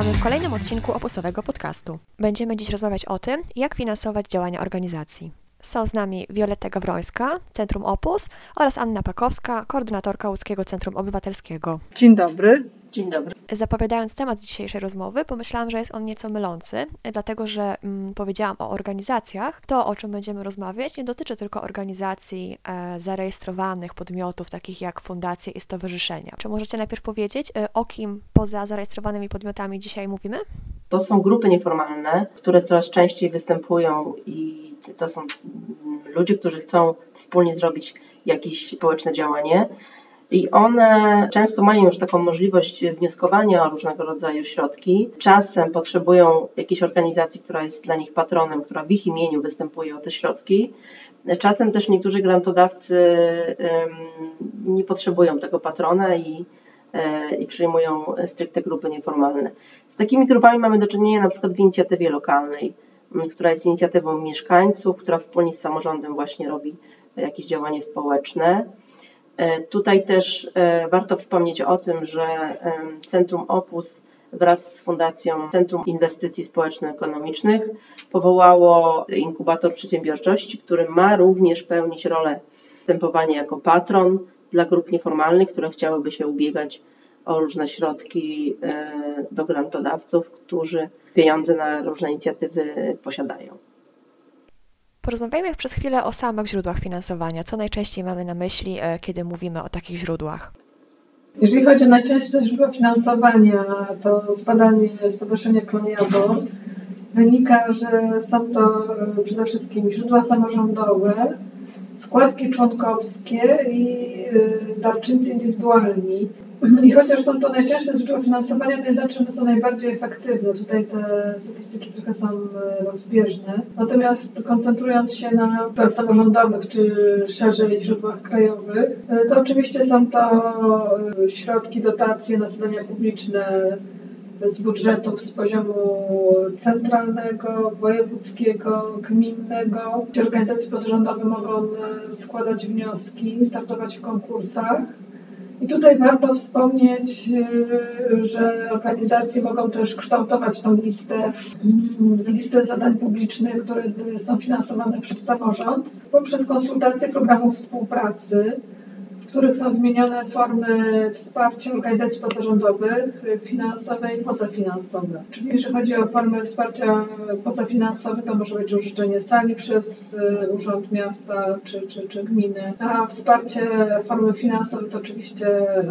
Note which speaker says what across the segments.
Speaker 1: Witamy w kolejnym odcinku opusowego podcastu. Będziemy dziś rozmawiać o tym, jak finansować działania organizacji. Są z nami Wioletta Gawrońska, Centrum Opus oraz Anna Pakowska, koordynatorka Łódzkiego Centrum Obywatelskiego.
Speaker 2: Dzień dobry.
Speaker 3: Dzień dobry.
Speaker 1: Zapowiadając temat dzisiejszej rozmowy, pomyślałam, że jest on nieco mylący, dlatego że mm, powiedziałam o organizacjach. To, o czym będziemy rozmawiać, nie dotyczy tylko organizacji e, zarejestrowanych podmiotów, takich jak fundacje i stowarzyszenia. Czy możecie najpierw powiedzieć, e, o kim poza zarejestrowanymi podmiotami dzisiaj mówimy?
Speaker 3: To są grupy nieformalne, które coraz częściej występują i to są mm, ludzie, którzy chcą wspólnie zrobić jakieś społeczne działanie. I one często mają już taką możliwość wnioskowania o różnego rodzaju środki. Czasem potrzebują jakiejś organizacji, która jest dla nich patronem, która w ich imieniu występuje o te środki. Czasem też niektórzy grantodawcy nie potrzebują tego patrona i, e, i przyjmują stricte grupy nieformalne. Z takimi grupami mamy do czynienia na przykład w inicjatywie lokalnej, która jest inicjatywą mieszkańców, która wspólnie z samorządem właśnie robi jakieś działanie społeczne. E, tutaj też e, warto wspomnieć o tym, że Centrum Opus wraz z Fundacją Centrum Inwestycji Społeczno-Ekonomicznych powołało inkubator przedsiębiorczości, który ma również pełnić rolę występowania jako patron dla grup nieformalnych, które chciałyby się ubiegać o różne środki e, do grantodawców, którzy pieniądze na różne inicjatywy posiadają.
Speaker 1: Porozmawiajmy przez chwilę o samych źródłach finansowania. Co najczęściej mamy na myśli, e, kiedy mówimy o takich źródłach?
Speaker 2: Jeżeli chodzi o najczęstsze źródła finansowania, to z badań Stowarzyszenia Kloniabo wynika, że są to e, przede wszystkim źródła samorządowe, składki członkowskie i e, darczyńcy indywidualni. I chociaż są to najczęstsze źródła finansowania, to nie znaczy, że są najbardziej efektywne. Tutaj te statystyki trochę są e, rozbieżne. Natomiast koncentrując się na samorządowych czy szerzej źródłach krajowych, e, to oczywiście są to e, środki, dotacje na zadania publiczne z budżetów z poziomu centralnego, wojewódzkiego, gminnego. Organizacje pozarządowe mogą składać wnioski, startować w konkursach. I tutaj warto wspomnieć, y, że organizacje mogą też kształtować tą listę, mm, listę zadań publicznych, które są finansowane przez samorząd poprzez konsultacje programów współpracy których są wymienione formy wsparcia organizacji pozarządowych, finansowe i pozafinansowe. Czyli jeżeli chodzi o formy wsparcia pozafinansowe, to może być użyczenie sali przez y, Urząd Miasta czy, czy, czy gminy, a wsparcie formy finansowe to oczywiście y,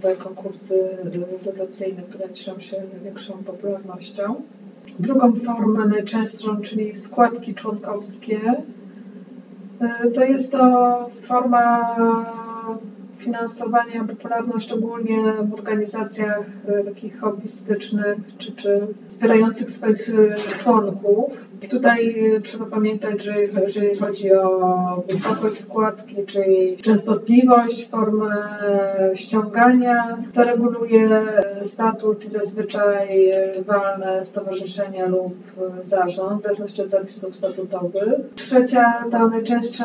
Speaker 2: te konkursy y, dotacyjne, które cieszą się największą popularnością. Drugą formę najczęstszą, czyli składki członkowskie, to jest to forma finansowania popularna szczególnie w organizacjach e, takich hobbystycznych czy, czy wspierających swoich e, członków. I tutaj e, trzeba pamiętać, że jeżeli chodzi o wysokość składki, czyli częstotliwość, formę ściągania, to reguluje statut i zazwyczaj walne stowarzyszenie lub zarząd, w zależności od zapisów statutowych. Trzecia, ta najczęstsza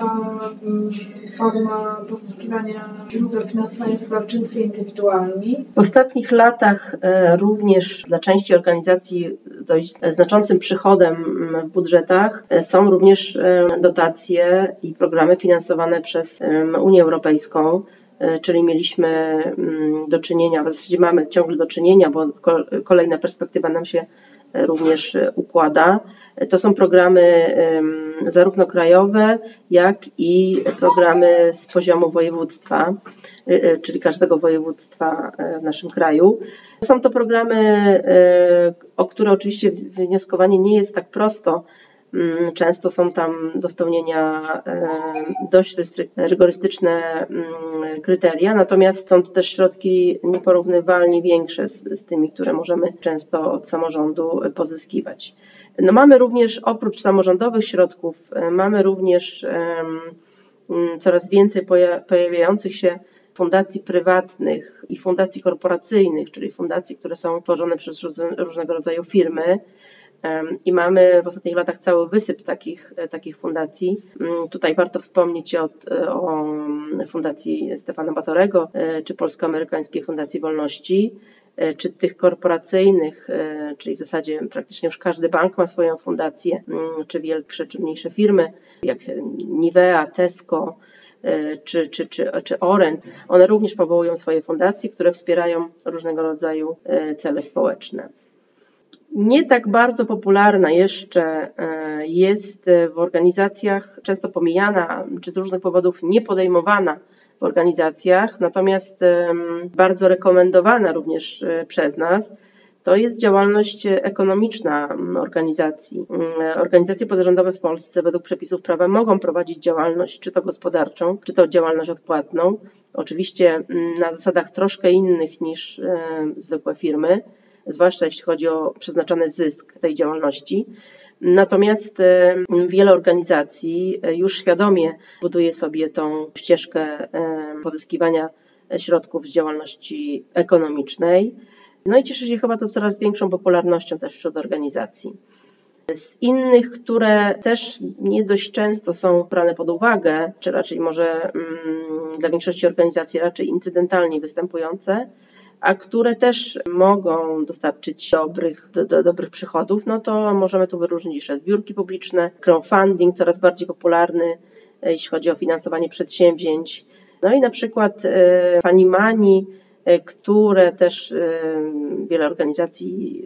Speaker 2: mm, forma pozyskiwania źródeł finansowania to darczyńcy indywidualni.
Speaker 3: W ostatnich latach e, również dla części organizacji dość znaczącym przychodem w budżetach e, są również e, dotacje i programy finansowane przez Unię Europejską czyli mieliśmy do czynienia, w zasadzie mamy ciągle do czynienia, bo kolejna perspektywa nam się również układa. To są programy zarówno krajowe, jak i programy z poziomu województwa, y, y, czyli każdego województwa e, w naszym kraju. Są to programy, e, o które oczywiście wnioskowanie nie jest tak prosto. Mm, często są tam do spełnienia e, dość rygorystyczne mm, kryteria, natomiast są to też środki nieporównywalnie większe z, z tymi, które możemy często od samorządu pozyskiwać. No mamy również oprócz samorządowych środków, e, mamy również mm, coraz więcej pojawiających się fundacji prywatnych i fundacji korporacyjnych, czyli fundacji, które są tworzone przez różnego rodzaju firmy. I mamy w ostatnich latach cały wysyp takich, takich fundacji. Mm, tutaj warto wspomnieć o, o Fundacji Stefana Batorego czy Polsko-Amerykańskiej Fundacji Wolności, czy tych korporacyjnych, czyli w zasadzie praktycznie już każdy bank ma swoją fundację, mm, czy większe, czy mniejsze firmy, jak Nivea, Tesco, czy, czy, czy, czy one również powołują swoje fundacje, które wspierają różnego rodzaju cele społeczne. Nie tak bardzo popularna jeszcze e, jest w organizacjach, często pomijana, czy z różnych powodów nie podejmowana w organizacjach, natomiast bardzo rekomendowana również e, przez nas, to jest działalność ekonomiczna organizacji. Organizacje pozarządowe w Polsce według przepisów prawa mogą prowadzić działalność, czy to gospodarczą, czy to działalność odpłatną. Oczywiście na zasadach troszkę innych niż e, zwykłe firmy zwłaszcza jeśli chodzi o przeznaczony zysk tej działalności. Natomiast e, wiele organizacji e, już świadomie buduje sobie tą ścieżkę e, pozyskiwania środków z działalności ekonomicznej. No i cieszy się chyba to coraz większą popularnością też wśród organizacji. Z innych, które też nie dość często są brane pod uwagę, czy raczej może mm, dla większości organizacji raczej incydentalnie występujące, a które też mogą dostarczyć dobrych, do, do, dobrych przychodów, no to możemy tu wyróżnić jeszcze zbiórki publiczne, crowdfunding coraz bardziej popularny, e, jeśli chodzi o finansowanie przedsięwzięć. No i na przykład e, Fanimani, e, które też wiele organizacji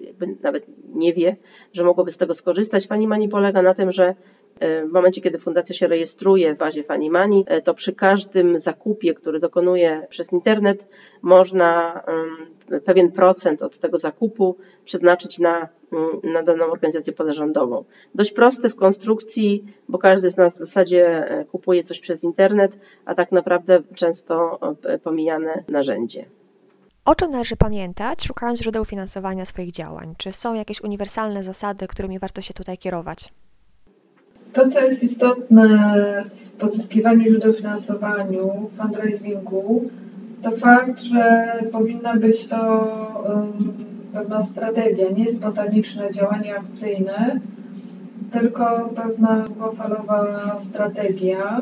Speaker 3: jakby nawet nie wie, że mogłoby z tego skorzystać. Fanimani polega na tym, że w momencie, kiedy fundacja się rejestruje w bazie Fanimani, e, to przy każdym zakupie, który dokonuje przez internet, można pewien procent od tego zakupu przeznaczyć na, mm, na daną organizację pozarządową. Dość prosty w konstrukcji, bo każdy z nas w zasadzie e, kupuje coś przez internet, a tak naprawdę często e, pomijane narzędzie.
Speaker 1: O czym należy pamiętać, szukając źródeł finansowania swoich działań? Czy są jakieś uniwersalne zasady, którymi warto się tutaj kierować?
Speaker 2: To, co jest istotne w pozyskiwaniu źródeł finansowania, w fundraisingu, to fakt, że powinna być to pewna strategia, nie spontaniczne działanie akcyjne, tylko pewna długofalowa strategia,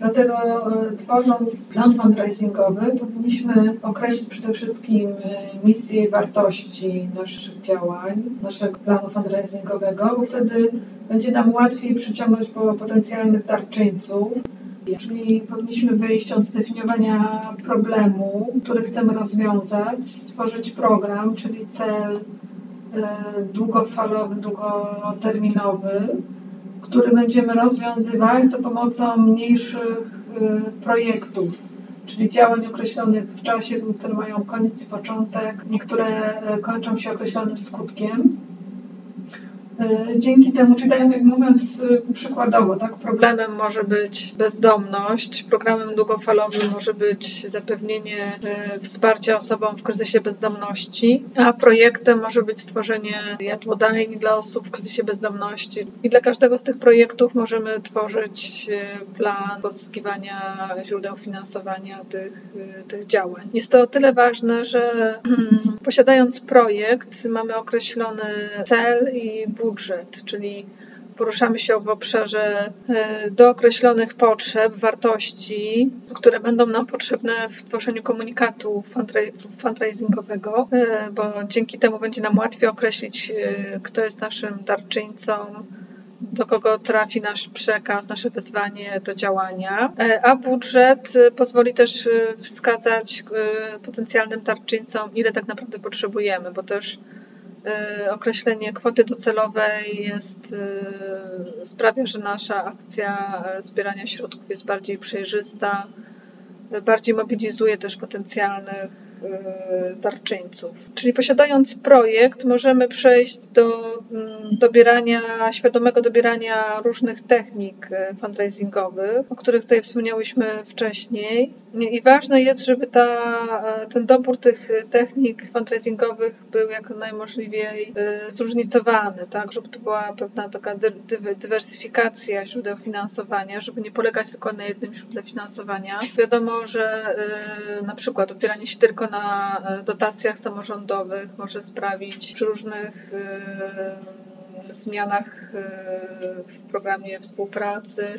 Speaker 2: Dlatego e, tworząc plan fundraisingowy powinniśmy określić przede wszystkim e, misję i wartości naszych działań, naszego planu fundraisingowego, bo wtedy będzie nam łatwiej przyciągnąć potencjalnych darczyńców. Czyli powinniśmy wyjść od zdefiniowania problemu, który chcemy rozwiązać, stworzyć program, czyli cel e, długofalowy, długoterminowy, który będziemy rozwiązywać za pomocą mniejszych y, projektów, czyli działań określonych w czasie, które mają koniec i początek, niektóre y, kończą się określonym skutkiem. E, dzięki temu, czyli tak mówiąc e, przykładowo, tak, problemem może być bezdomność, programem długofalowym może być zapewnienie e, wsparcia osobom w kryzysie bezdomności, a projektem może być stworzenie jadłodajni dla osób w kryzysie bezdomności. I dla każdego z tych projektów możemy tworzyć plan pozyskiwania źródeł finansowania tych, tych działań. Jest to o tyle ważne, że posiadając projekt mamy określony cel i budżet budżet, czyli poruszamy się w obszarze e, do określonych potrzeb, wartości, które będą nam potrzebne w tworzeniu komunikatu fundraisingowego, e, bo dzięki temu będzie nam łatwiej określić, e, kto jest naszym darczyńcą, do kogo trafi nasz przekaz, nasze wezwanie do działania, a budżet pozwoli też wskazać potencjalnym darczyńcom, ile tak naprawdę potrzebujemy, bo też określenie kwoty docelowej jest, y, sprawia, że nasza akcja zbierania środków jest bardziej przejrzysta, bardziej mobilizuje też potencjalnych darczyńców. Czyli posiadając projekt, możemy przejść do mm, dobierania, świadomego dobierania różnych technik fundraisingowych, o których tutaj wspomniałyśmy wcześniej. I ważne jest, żeby ta, ten dobór tych technik fundraisingowych był jak najmożliwiej y, zróżnicowany, tak, żeby to była pewna taka dywersyfikacja źródeł finansowania, żeby nie polegać tylko na jednym źródle finansowania. Wiadomo, że na przykład opieranie się tylko na dotacjach samorządowych może sprawić przy różnych zmianach w programie współpracy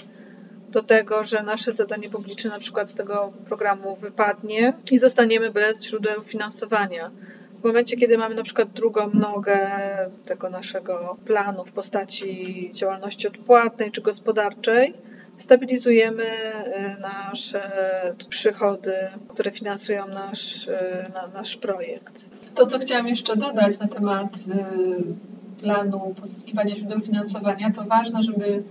Speaker 2: do tego, że nasze zadanie publiczne na przykład z tego programu wypadnie i zostaniemy bez źródeł finansowania. W momencie, kiedy mamy na przykład drugą nogę tego naszego planu w postaci działalności odpłatnej czy gospodarczej, stabilizujemy y, nasze przychody, które finansują nasz, na, nasz projekt.
Speaker 4: To, co chciałam jeszcze dodać na temat y, planu pozyskiwania źródeł finansowania, to ważne, żeby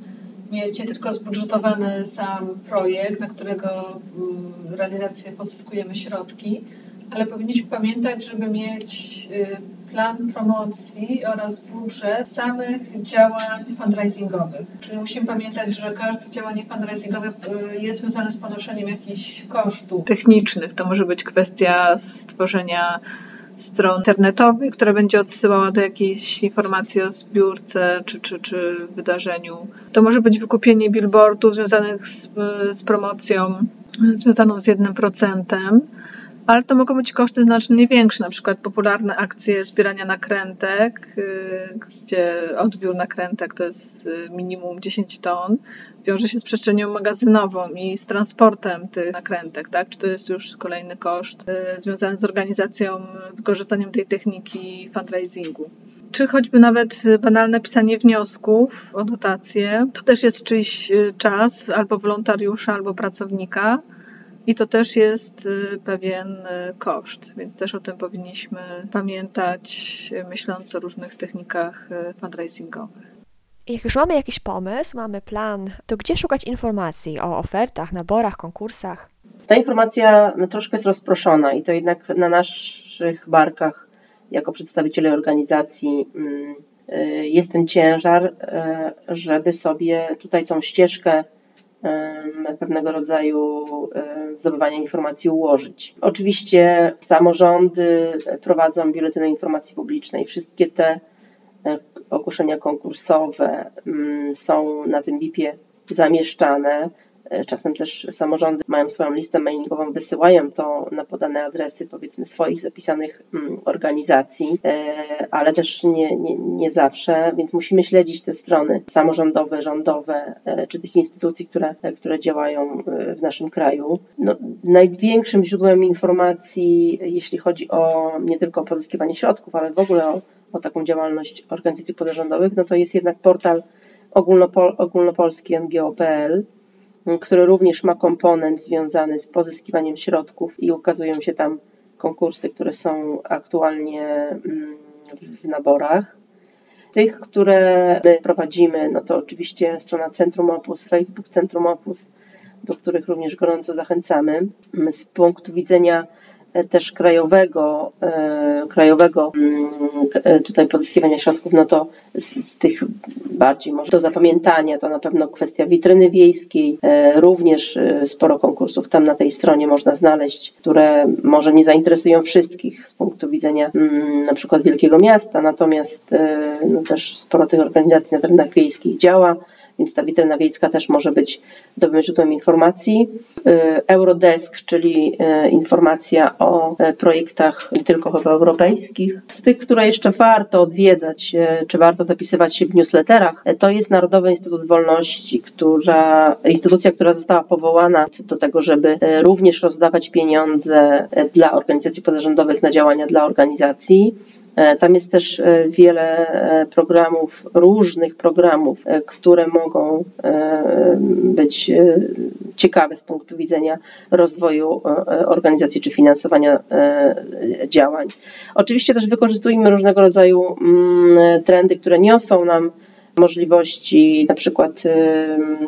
Speaker 4: mieć nie tylko zbudżetowany sam projekt, na którego mm, realizację pozyskujemy środki, ale powinniśmy pamiętać, żeby mieć y, plan promocji oraz budżet samych działań fundraisingowych. Czyli musimy pamiętać, że każde działanie fundraisingowe y, jest związane z ponoszeniem jakichś kosztów.
Speaker 2: Technicznych. To może być kwestia stworzenia stron internetowej, która będzie odsyłała do jakiejś informacji o zbiórce czy, czy, czy wydarzeniu. To może być wykupienie billboardów związanych z, z promocją związaną z jednym procentem ale to mogą być koszty znacznie większe, na przykład popularne akcje zbierania nakrętek, y, gdzie odbiór nakrętek to jest y, minimum 10 ton, wiąże się z przestrzenią magazynową i z transportem tych nakrętek, tak? Czy to jest już kolejny koszt y, związany z organizacją, wykorzystaniem tej techniki fundraisingu czy choćby nawet banalne pisanie wniosków o dotacje, to też jest czyjś czas albo wolontariusza, albo pracownika. I to też jest y, pewien y, koszt, więc też o tym powinniśmy pamiętać, myśląc o różnych technikach y, fundraisingowych.
Speaker 1: Jak już mamy jakiś pomysł, mamy plan, to gdzie szukać informacji o ofertach, naborach, konkursach?
Speaker 3: Ta informacja troszkę jest rozproszona i to jednak na naszych barkach, jako przedstawiciele organizacji, mm, jest ten ciężar, żeby sobie tutaj tą ścieżkę pewnego rodzaju zdobywania informacji ułożyć. Oczywiście samorządy prowadzą biuletyny informacji publicznej. Wszystkie te e, ogłoszenia konkursowe mm, są na tym BIP-ie zamieszczane. E, czasem też samorządy mają swoją listę mailingową, wysyłają to na podane adresy, powiedzmy, swoich zapisanych mm, organizacji, e, ale też nie, nie, nie zawsze, więc musimy śledzić te strony samorządowe, rządowe, e, czy tych instytucji, które, które działają w naszym kraju. No, największym źródłem informacji, jeśli chodzi o nie tylko o pozyskiwanie środków, ale w ogóle o, o taką działalność organizacji pozarządowych, no to jest jednak portal ogólnopol, ogólnopolski ngo.pl, który również ma komponent związany z pozyskiwaniem środków i ukazują się tam konkursy, które są aktualnie mm, w naborach. Tych, które my prowadzimy, no to oczywiście strona Centrum Opus, Facebook Centrum Opus, do których również gorąco zachęcamy. Z punktu widzenia też krajowego, e, krajowego mm, e, tutaj pozyskiwania środków, no to z, z, tych bardziej może do zapamiętania to na pewno kwestia witryny wiejskiej, również sporo konkursów tam na tej stronie można znaleźć, które może nie zainteresują wszystkich z punktu widzenia mm, na przykład wielkiego miasta, natomiast no też sporo tych organizacji na terenach wiejskich działa więc ta witryna wiejska też może być dobrym źródłem informacji. Y, Eurodesk, czyli y, informacja o y, projektach nie tylko chyba europejskich. Z tych, które jeszcze warto odwiedzać, czy warto zapisywać się w newsletterach, to jest Narodowy Instytut Wolności, która, instytucja, która została powołana do tego, żeby również rozdawać pieniądze dla organizacji pozarządowych na działania dla organizacji. E, tam jest też e, wiele e, programów, różnych programów, które mogą być ciekawe z punktu widzenia rozwoju organizacji czy finansowania działań. Oczywiście też wykorzystujemy różnego rodzaju mm, trendy, które niosą nam możliwości na przykład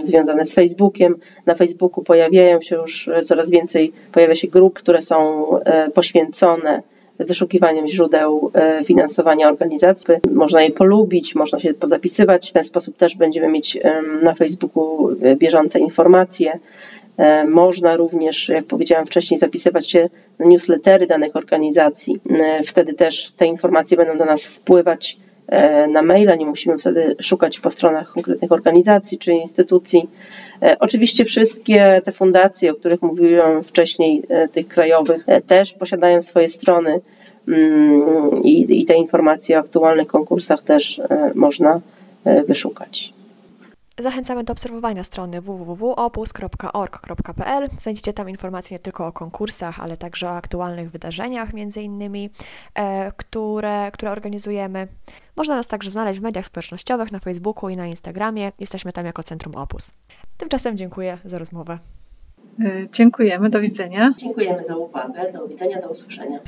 Speaker 3: związane z Facebookiem. Na Facebooku pojawiają się już coraz więcej, pojawia się grup, które są poświęcone wyszukiwaniem źródeł e, finansowania organizacji. Można je polubić, można się pozapisywać. W ten sposób też będziemy mieć na Facebooku e, bieżące informacje. E, można również, jak powiedziałam wcześniej, zapisywać się na newslettery danych organizacji. Wtedy też te informacje będą do nas spływać na maila, nie musimy wtedy szukać po stronach konkretnych organizacji czy instytucji. E, oczywiście wszystkie te fundacje, o których mówiłam wcześniej, tych krajowych, też posiadają swoje strony mm, i, i te informacje o aktualnych konkursach też można wyszukać.
Speaker 1: Zachęcamy do obserwowania strony www.opus.org.pl. Znajdziecie tam informacje nie tylko o konkursach, ale także o aktualnych wydarzeniach, między innymi, e, które, które organizujemy. Można nas także znaleźć w mediach społecznościowych, na Facebooku i na Instagramie. Jesteśmy tam jako Centrum Opus. Tymczasem dziękuję za rozmowę.
Speaker 4: E, dziękujemy, do widzenia.
Speaker 3: Dziękujemy za uwagę, do widzenia, do usłyszenia.